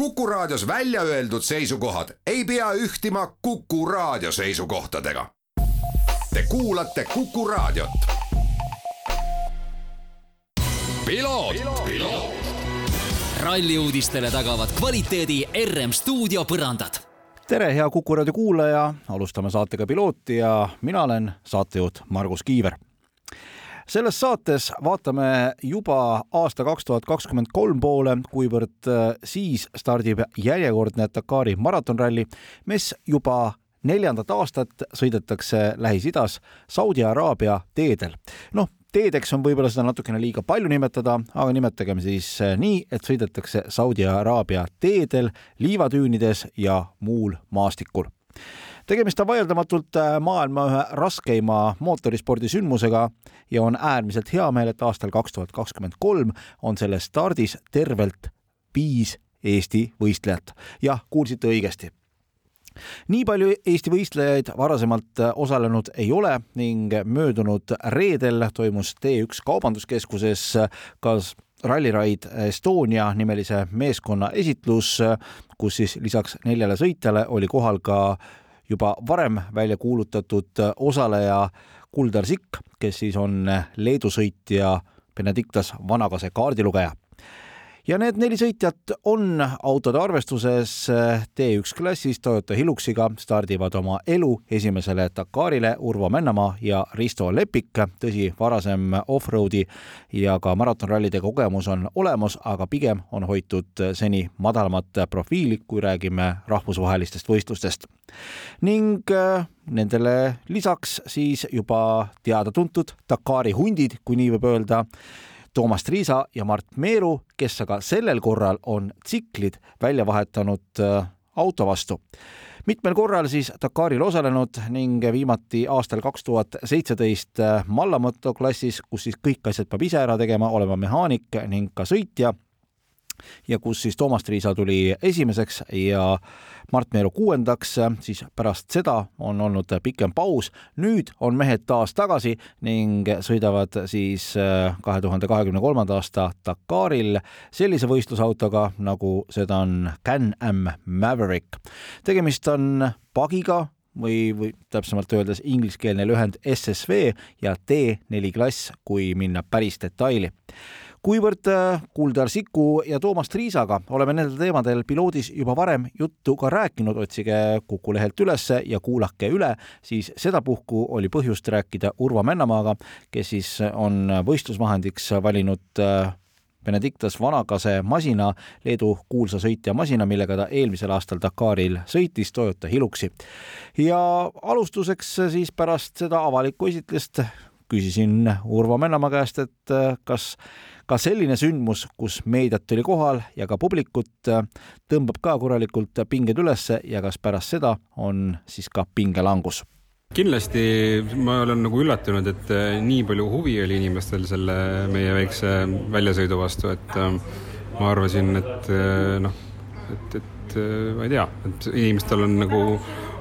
Kuku Raadios välja öeldud seisukohad ei pea ühtima Kuku Raadio seisukohtadega. Te kuulate Kuku Raadiot. ralli uudistele tagavad kvaliteedi RM stuudio põrandad. tere, hea Kuku raadio kuulaja, alustame saatega Piloot ja mina olen saatejuht Margus Kiiver selles saates vaatame juba aasta kaks tuhat kakskümmend kolm poole, kuivõrd äh, siis stardib järjekordne Dakari maratonralli, mis juba neljandat aastat sõidetakse Lähis-Idas Saudi Araabia teedel. noh, teedeks on võib-olla seda natukene liiga palju nimetada, aga nimetagem siis äh, nii, et sõidetakse Saudi Araabia teedel, liivatüünides ja muul maastikul tegemist on vaieldamatult äh, maailma ühe raskeima mootorispordi sündmusega ja on äärmiselt hea meel, et aastal kaks tuhat kakskümmend kolm on selles stardis tervelt viis Eesti võistlejat. jah, kuulsite õigesti nii palju Eesti võistlejaid varasemalt äh, osalenud ei ole ning möödunud reedel toimus T1 kaubanduskeskuses äh, ka Rally Ride Estonia nimelise meeskonna esitlus, kus siis lisaks neljale sõitjale oli kohal ka juba varem välja kuulutatud osaleja Kuldar Sikk, kes siis on Leedu sõitja Benedictas Vanagase kaardilugeja ja need neli sõitjat on autode arvestuses T1 klassis Toyota Hiluxiga, stardivad oma elu esimesele Dakarile Urvo Männamaa ja Risto Lepik. tõsi, varasem off-roadi ja ka maratonrallide kogemus on olemas, aga pigem on hoitud seni madalamat profiili, kui räägime rahvusvahelistest võistlustest. ning äh, nendele lisaks siis juba teada-tuntud Dakari hundid, kui nii võib öelda Toomas Triisa ja Mart Meeru, kes aga sellel korral on tsiklid välja vahetanud äh, auto vastu. mitmel korral siis Dakaril osalenud ning viimati aastal kaks tuhat seitseteist äh, Mallamoto klassis, kus siis kõik asjad peab ise ära tegema, olema mehaanik ning ka sõitja ja kus siis Toomas Triisa tuli esimeseks ja Mart Meeru kuuendaks, siis pärast seda on olnud pikem paus. nüüd on mehed taas tagasi ning sõidavad siis äh, kahe tuhande kahekümne kolmanda aasta Dakaril sellise võistlusautoga, nagu seda on Can-Am Maverick. tegemist on pagiga, või, või täpsemalt öeldes ingliskeelne lühend SSV ja T4 klass, kui minna päris detaili kuivõrd äh, Kuldar Siku ja Toomas Triisaga oleme nendel teemadel piloodis juba varem juttu ka rääkinud, otsige Kuku lehelt ülesse ja kuulake üle, siis sedapuhku oli põhjust rääkida Urvo Männamaaga, kes siis on võistlusvahendiks valinud äh, Benedictas Vanagase masina, Leedu kuulsa sõitja masina, millega ta eelmisel aastal Dakaril sõitis, Toyota Hiluxi. ja alustuseks siis pärast seda avalikku esitlust küsisin Urvo Männamaa käest, et äh, kas ka selline sündmus, kus meediat oli kohal ja ka publikut, äh, tõmbab ka korralikult pinged ülesse ja kas pärast seda on siis ka pingelangus? kindlasti ma olen nagu üllatunud, et nii palju huvi oli inimestel selle meie väikse väljasõidu vastu, et ma arvasin, et noh, et, et ma ei tea, et inimestel on nagu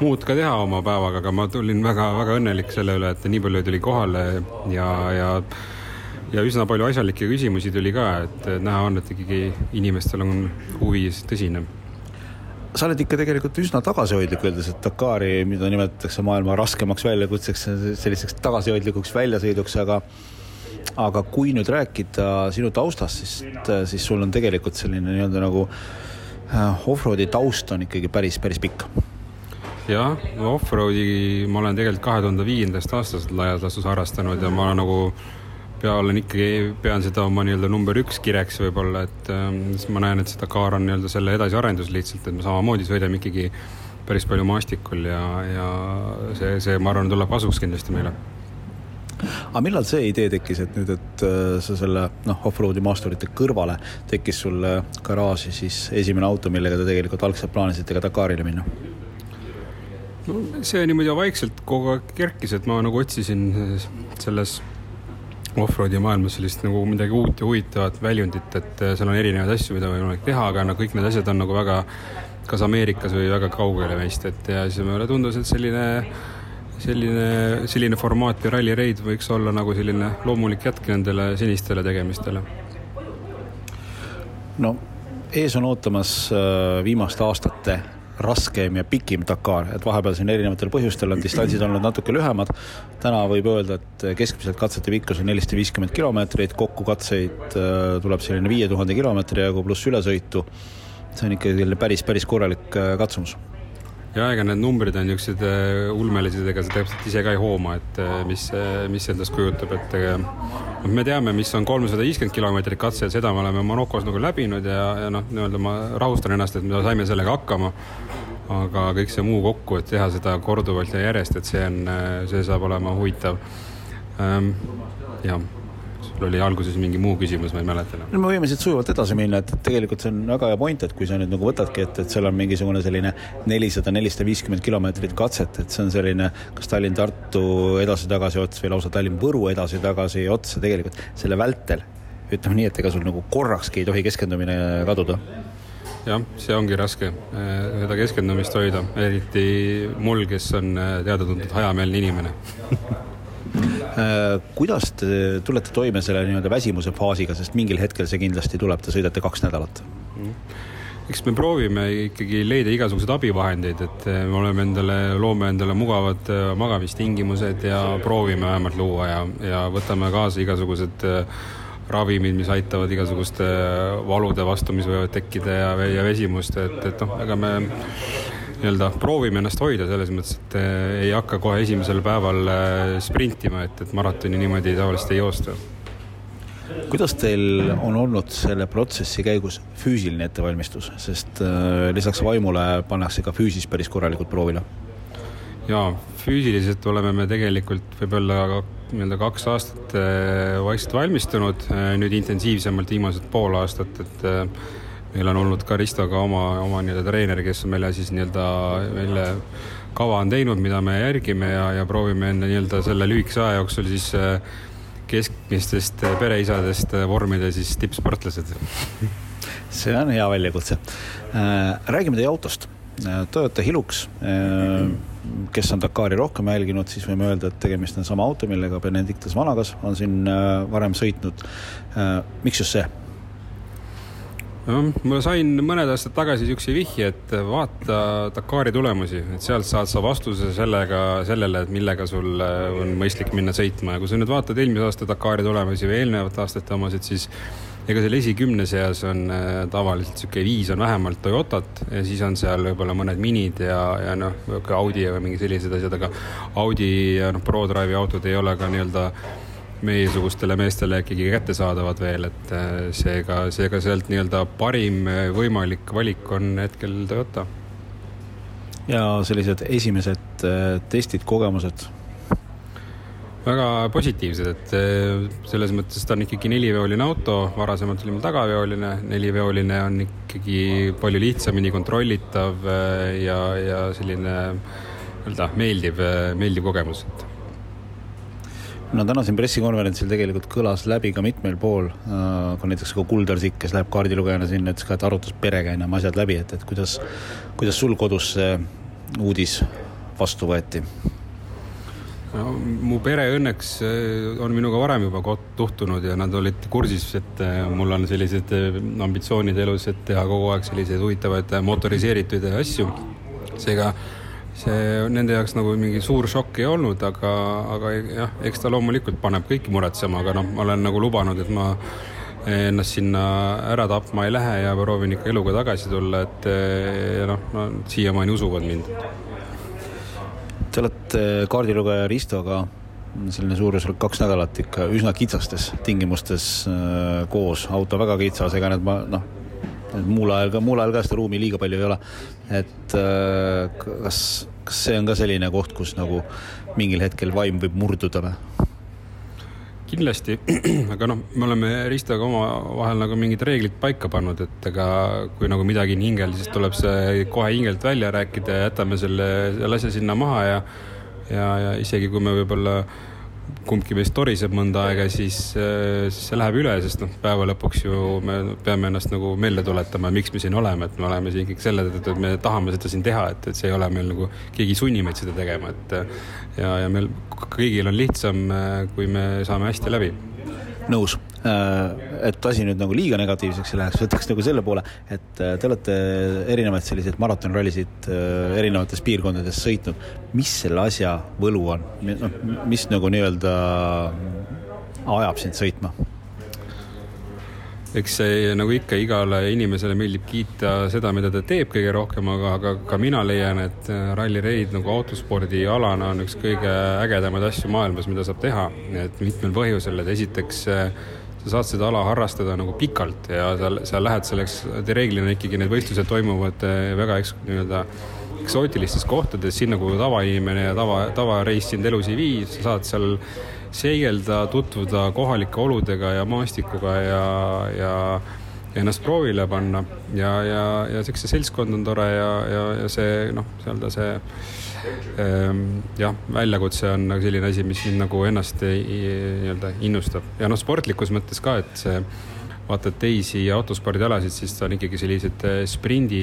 muud ka teha oma päevaga, aga ma tulin väga-väga õnnelik selle üle, et nii palju tuli kohale ja, ja ja üsna palju asjalikke küsimusi tuli ka, et näha on, et ikkagi inimestel on huvi tõsine sa oled ikka tegelikult üsna tagasihoidlik, öeldes, et Dakari, mida nimetatakse maailma raskemaks väljakutseks, selliseks tagasihoidlikuks väljasõiduks, aga aga kui nüüd rääkida sinu taustast, siis, siis sul on tegelikult selline nii-öelda nagu äh, off-roadi taust on ikkagi päris, päris pikk. Jah, off-roadi ma olen tegelikult kahe tuhande viiendast aastast laias laastus harrastanud ja ma nagu pea olen ikkagi, pean seda oma nii-öelda number üks kireks võib-olla, et ähm, ma näen, et seda kaar on nii-öelda selle edasiarendus lihtsalt, et me samamoodi sõidame ikkagi päris palju maastikul ja, ja see, see, ma arvan, tuleb kasuks kindlasti meile aga millal see idee tekkis, et nüüd, et äh, sa selle noh, off-road'i maasturite kõrvale tekkis sul garaaži siis esimene auto, millega te tegelikult algselt plaanisite ka Dakarile minna? No see niimoodi vaikselt kogu aeg kerkis, et ma nagu otsisin selles offroadi maailmas sellist nagu midagi uut ja huvitavat väljundit, et äh, seal on erinevaid asju, mida võimalik teha, aga no kõik need asjad on nagu väga, kas Ameerikas või väga kaugele meist, et ja siis mulle tundus, et selline, selline, selline formaat ja ralli reid võiks olla nagu selline loomulik jätk nendele senistele tegemistele. no ees on ootamas äh, viimaste aastate raskem ja pikim Dakar, et vahepeal siin erinevatel põhjustel on distantsid olnud natuke lühemad. täna võib öelda, et keskmiselt katsete pikkus on nelisada viiskümmend kilomeetrit, kokku katseid äh, tuleb selline viie tuhande kilomeetri jagu pluss ülesõitu. see on ikkagi selline päris, päris korralik äh, katsumus ja ega need numbrid on niisugused äh, ulmelised, ega sa täpselt ise ka ei hooma, et äh, mis, äh, mis endast kujutab, et noh, me teame, mis on kolmsada viiskümmend kilomeetrit katse seda me oleme Monacos nagu läbinud ja, ja noh, nii-öelda ma rahustan ennast, et me saime sellega hakkama. aga kõik see muu kokku, et teha seda korduvalt ja järjest, et see on, see saab olema huvitav. Ehm, jah oli alguses mingi muu küsimus, ma ei mäleta enam. no me võime siit sujuvalt edasi minna, et tegelikult see on väga hea point, et kui sa nüüd nagu võtadki, et, et seal on mingisugune selline nelisada, nelisada viiskümmend kilomeetrit katset, et see on selline kas Tallinn-Tartu edasi-tagasi ots või lausa Tallinn-Võru edasi-tagasi ots ja tegelikult selle vältel ütleme nii, et ega sul nagu korrakski ei tohi keskendumine kaduda jah, see ongi raske, eh, seda keskendumist hoida, eriti mul, kes on eh, teada-tuntud hajameelne inimene kuidas te tulete toime selle nii-öelda väsimuse faasiga, sest mingil hetkel see kindlasti tuleb, te sõidate kaks nädalat? eks me proovime ikkagi leida igasuguseid abivahendeid, et äh, me oleme endale, loome endale mugavad äh, magamistingimused ja proovime vähemalt luua ja, ja võtame kaasa igasugused ravimid, mis aitavad igasuguste valude vastu, mis võivad tekkida ja, ja vesimust, et, et noh, ega me nii-öelda proovime ennast hoida selles mõttes, et eh, ei hakka kohe esimesel päeval eh, sprintima, et, et maratoni niimoodi tavaliselt ei joosta. kuidas teil on olnud selle protsessi käigus füüsiline ettevalmistus, sest äh, lisaks vaimule pannakse ka füüsis päris korralikult proovile? jaa, füüsiliselt oleme me tegelikult võib-olla nii-öelda kaks aastat vaikselt valmistunud, nüüd intensiivsemalt viimased pool aastat, et meil on olnud ka Ristoga oma, oma nii-öelda treener, kes meile siis nii-öelda meile kava on teinud, mida me järgime ja, ja proovime enne nii-öelda selle lühikese aja jooksul siis äh, keskmistest pereisadest vormida siis tippsportlased. see on hea väljakutse. Äh, räägime teie autost. Äh, Toyota Hilux, kes on Dakari rohkem jälginud, siis võime öelda, et tegemist on sama auto, millega Benedictus Vanagas on siin varem sõitnud. miks just see? Ma sain mõned aastad tagasi niisuguse vihje, et vaata Dakari tulemusi, et sealt saad sa vastuse sellega, sellele, et millega sul on mõistlik minna sõitma. Ja kui sa nüüd vaatad eelmise aasta Dakari tulemusi või eelnevate aastate omasid, siis ega seal esikümne seas on äh, tavaliselt niisugune viis on vähemalt Toyotat ja siis on seal võib-olla mõned minid ja, ja noh, Audi või mingi sellised asjad, aga Audi ja noh, ProDrive'i autod ei ole ka nii-öelda meiesugustele meestele ikkagi kättesaadavad veel, et äh, seega, seega sealt nii-öelda parim äh, võimalik valik on hetkel Toyota. ja sellised esimesed äh, testid, kogemused? väga positiivsed, et selles mõttes ta on ikkagi neliveoline auto, varasemalt oli meil tagaveoline, neliveoline on ikkagi palju lihtsamini kontrollitav ja, ja selline nii-öelda meeldiv, meeldiv kogemus, et no täna siin pressikonverentsil tegelikult kõlas läbi ka mitmel pool, äh, ka näiteks ka Kuldar Sikk, kes läheb kaardilugejana sinna, ütles ka, et arutas perega ennem asjad läbi, et, et kuidas, kuidas sul kodus see uudis vastu võeti? no mu pere õnneks äh, on minuga varem juba tuhtunud ja nad olid kursis, et äh, mul on sellised ambitsioonid elus, et teha kogu aeg selliseid huvitavaid motoriseeritud asju. seega see nende jaoks nagu mingi suur šokk ei olnud, aga, aga jah, eks ta loomulikult paneb kõiki muretsema, aga noh, ma olen nagu lubanud, et ma ennast sinna ära tapma ei lähe ja proovin ikka eluga tagasi tulla, et ja noh, no siiamaani usuvad mind. Te olete kaardilugeja Ristoga selline suuruselt kaks nädalat ikka üsna kitsastes tingimustes koos, auto väga kitsas, ega need ma noh, muul ajal ka, muul ajal ka seda ruumi liiga palju ei ole. et äh, kas, kas see on ka selline koht, kus nagu mingil hetkel vaim võib murduda või? kindlasti, aga noh, me oleme Ristoga omavahel nagu mingid reeglid paika pannud, et ega kui nagu midagi on hingel, siis tuleb see kohe hingelt välja rääkida ja jätame selle, selle asja sinna maha ja ja, ja isegi kui me võib-olla äh, kumbki meist toriseb mõnda aega, siis, äh, siis see läheb üle, sest noh, päeva lõpuks ju me peame ennast nagu meelde tuletama, miks me siin oleme, et me oleme siin ikkagi selle tõttu, et me tahame seda siin teha, et, et see ei ole meil nagu, keegi ei sunni meid seda tegema, et ja, ja meil kõigil on lihtsam, äh, kui me saame hästi läbi. Nõus, et asi nüüd nagu liiga negatiivseks ei läheks, võtaks nagu selle poole, et te olete erinevaid selliseid maratonrallisid erinevates piirkondades sõitnud. mis selle asja võlu on, noh, mis nagu nii-öelda ajab sind sõitma? eks see nagu ikka igale inimesele meeldib kiita seda, mida ta teeb kõige rohkem, aga, aga ka mina leian, et äh, rallireid nagu autospordialana on üks kõige ägedamaid asju maailmas, mida saab teha, et mitmel põhjusel, et esiteks äh, sa saad seda ala harrastada nagu pikalt ja sa, sa lähed selleks, reeglina ikkagi need võistlused toimuvad äh, väga eks-, nii-öelda eksootilistes kohtades, sinna, kuhu tavainimene ja tava, tavareis sind elus ei vii, sa saad seal seegelda, tutvuda kohalike oludega ja maastikuga ja, ja ennast proovile panna. Ja, ja, ja siukse seltskond on tore ja, ja, ja see noh, nii-öelda see jah, väljakutse on nagu selline asi, mis mind nagu ennast nii-öelda innustab. Ja noh, sportlikus mõttes ka, et see vaatad teisi autospordialasid, siis ta on ikkagi sellised äh, sprindi,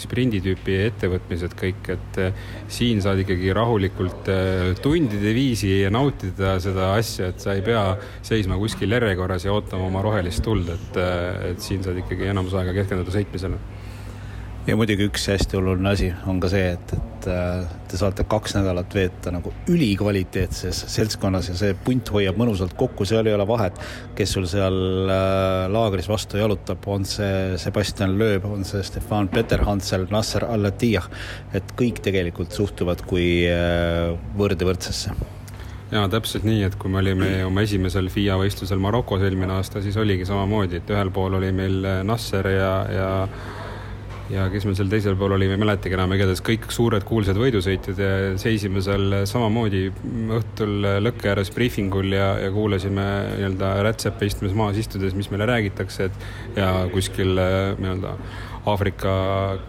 sprindi tüüpi ettevõtmised kõik, et äh, siin saad ikkagi rahulikult äh, tundide viisi nautida seda asja, et sa ei pea seisma kuskil järjekorras ja ootama oma rohelist tuld, et, et siin saad ikkagi enamus aega keskenduda sõitmisele. Ja muidugi üks hästi oluline asi on ka see, et, et äh, te saate kaks nädalat veeta nagu ülikvaliteetses seltskonnas ja see punt hoiab mõnusalt kokku, seal ei ole vahet, kes sul seal äh, laagris vastu jalutab, on see Sebastian Loeb, on see Stefan Peterhansel, Nasser Al-Attiyah, et kõik tegelikult suhtuvad kui äh, võrd võrdsesse. Jaa, täpselt nii, et kui me olime oma esimesel FIA võistlusel Marokos eelmine aasta, siis oligi samamoodi, et ühel pool oli meil Nasser ja, ja ja kes meil seal teisel pool oli, ma ei mäletagi enam, igatahes kõik suured kuulsad võidusõitjad ja seisime seal samamoodi õhtul lõkke ääres briifingul ja, ja kuulasime nii-öelda rätsepe istumes maas istudes, mis meile räägitakse, et ja kuskil nii-öelda Aafrika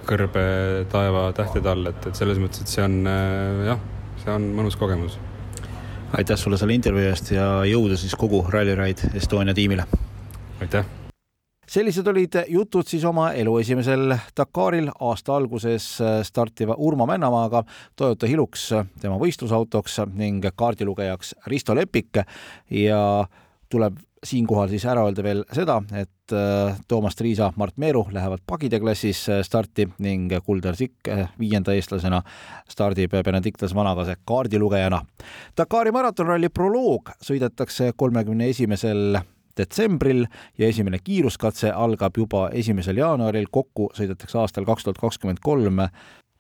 kõrbe taeva tähtede all, et, et selles mõttes, et see on jah, see on mõnus kogemus. aitäh sulle selle intervjuu eest ja jõudu siis kogu Rally Ride Estonia tiimile! aitäh! Sellised olid jutud siis oma elu esimesel Dakaril aasta alguses startiva Urmo Männamaaga, Toyota Hilux tema võistlusautoks ning kaardilugejaks Risto Lepik ja tuleb siinkohal siis ära öelda veel seda, et äh, Toomas Triisa, Mart Meeru lähevad pagide klassis äh, starti ning Kuldar Sikk äh, viienda eestlasena stardib Benedictus Vanakase kaardilugejana. Dakari maratonralli proloog sõidetakse kolmekümne esimesel detsembril ja esimene kiiruskatse algab juba esimesel jaanuaril, kokku sõidetakse aastal kaks tuhat kakskümmend kolm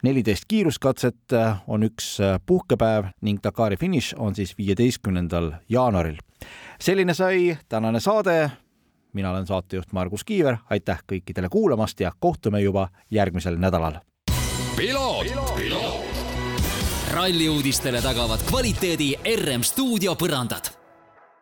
neliteist kiiruskatset on üks puhkepäev ning Dakari finiš on siis viieteistkümnendal jaanuaril. selline sai tänane saade. mina olen saatejuht Margus Kiiver, aitäh kõikidele kuulamast ja kohtume juba järgmisel nädalal. ralli uudistele tagavad kvaliteedi RM stuudio põrandad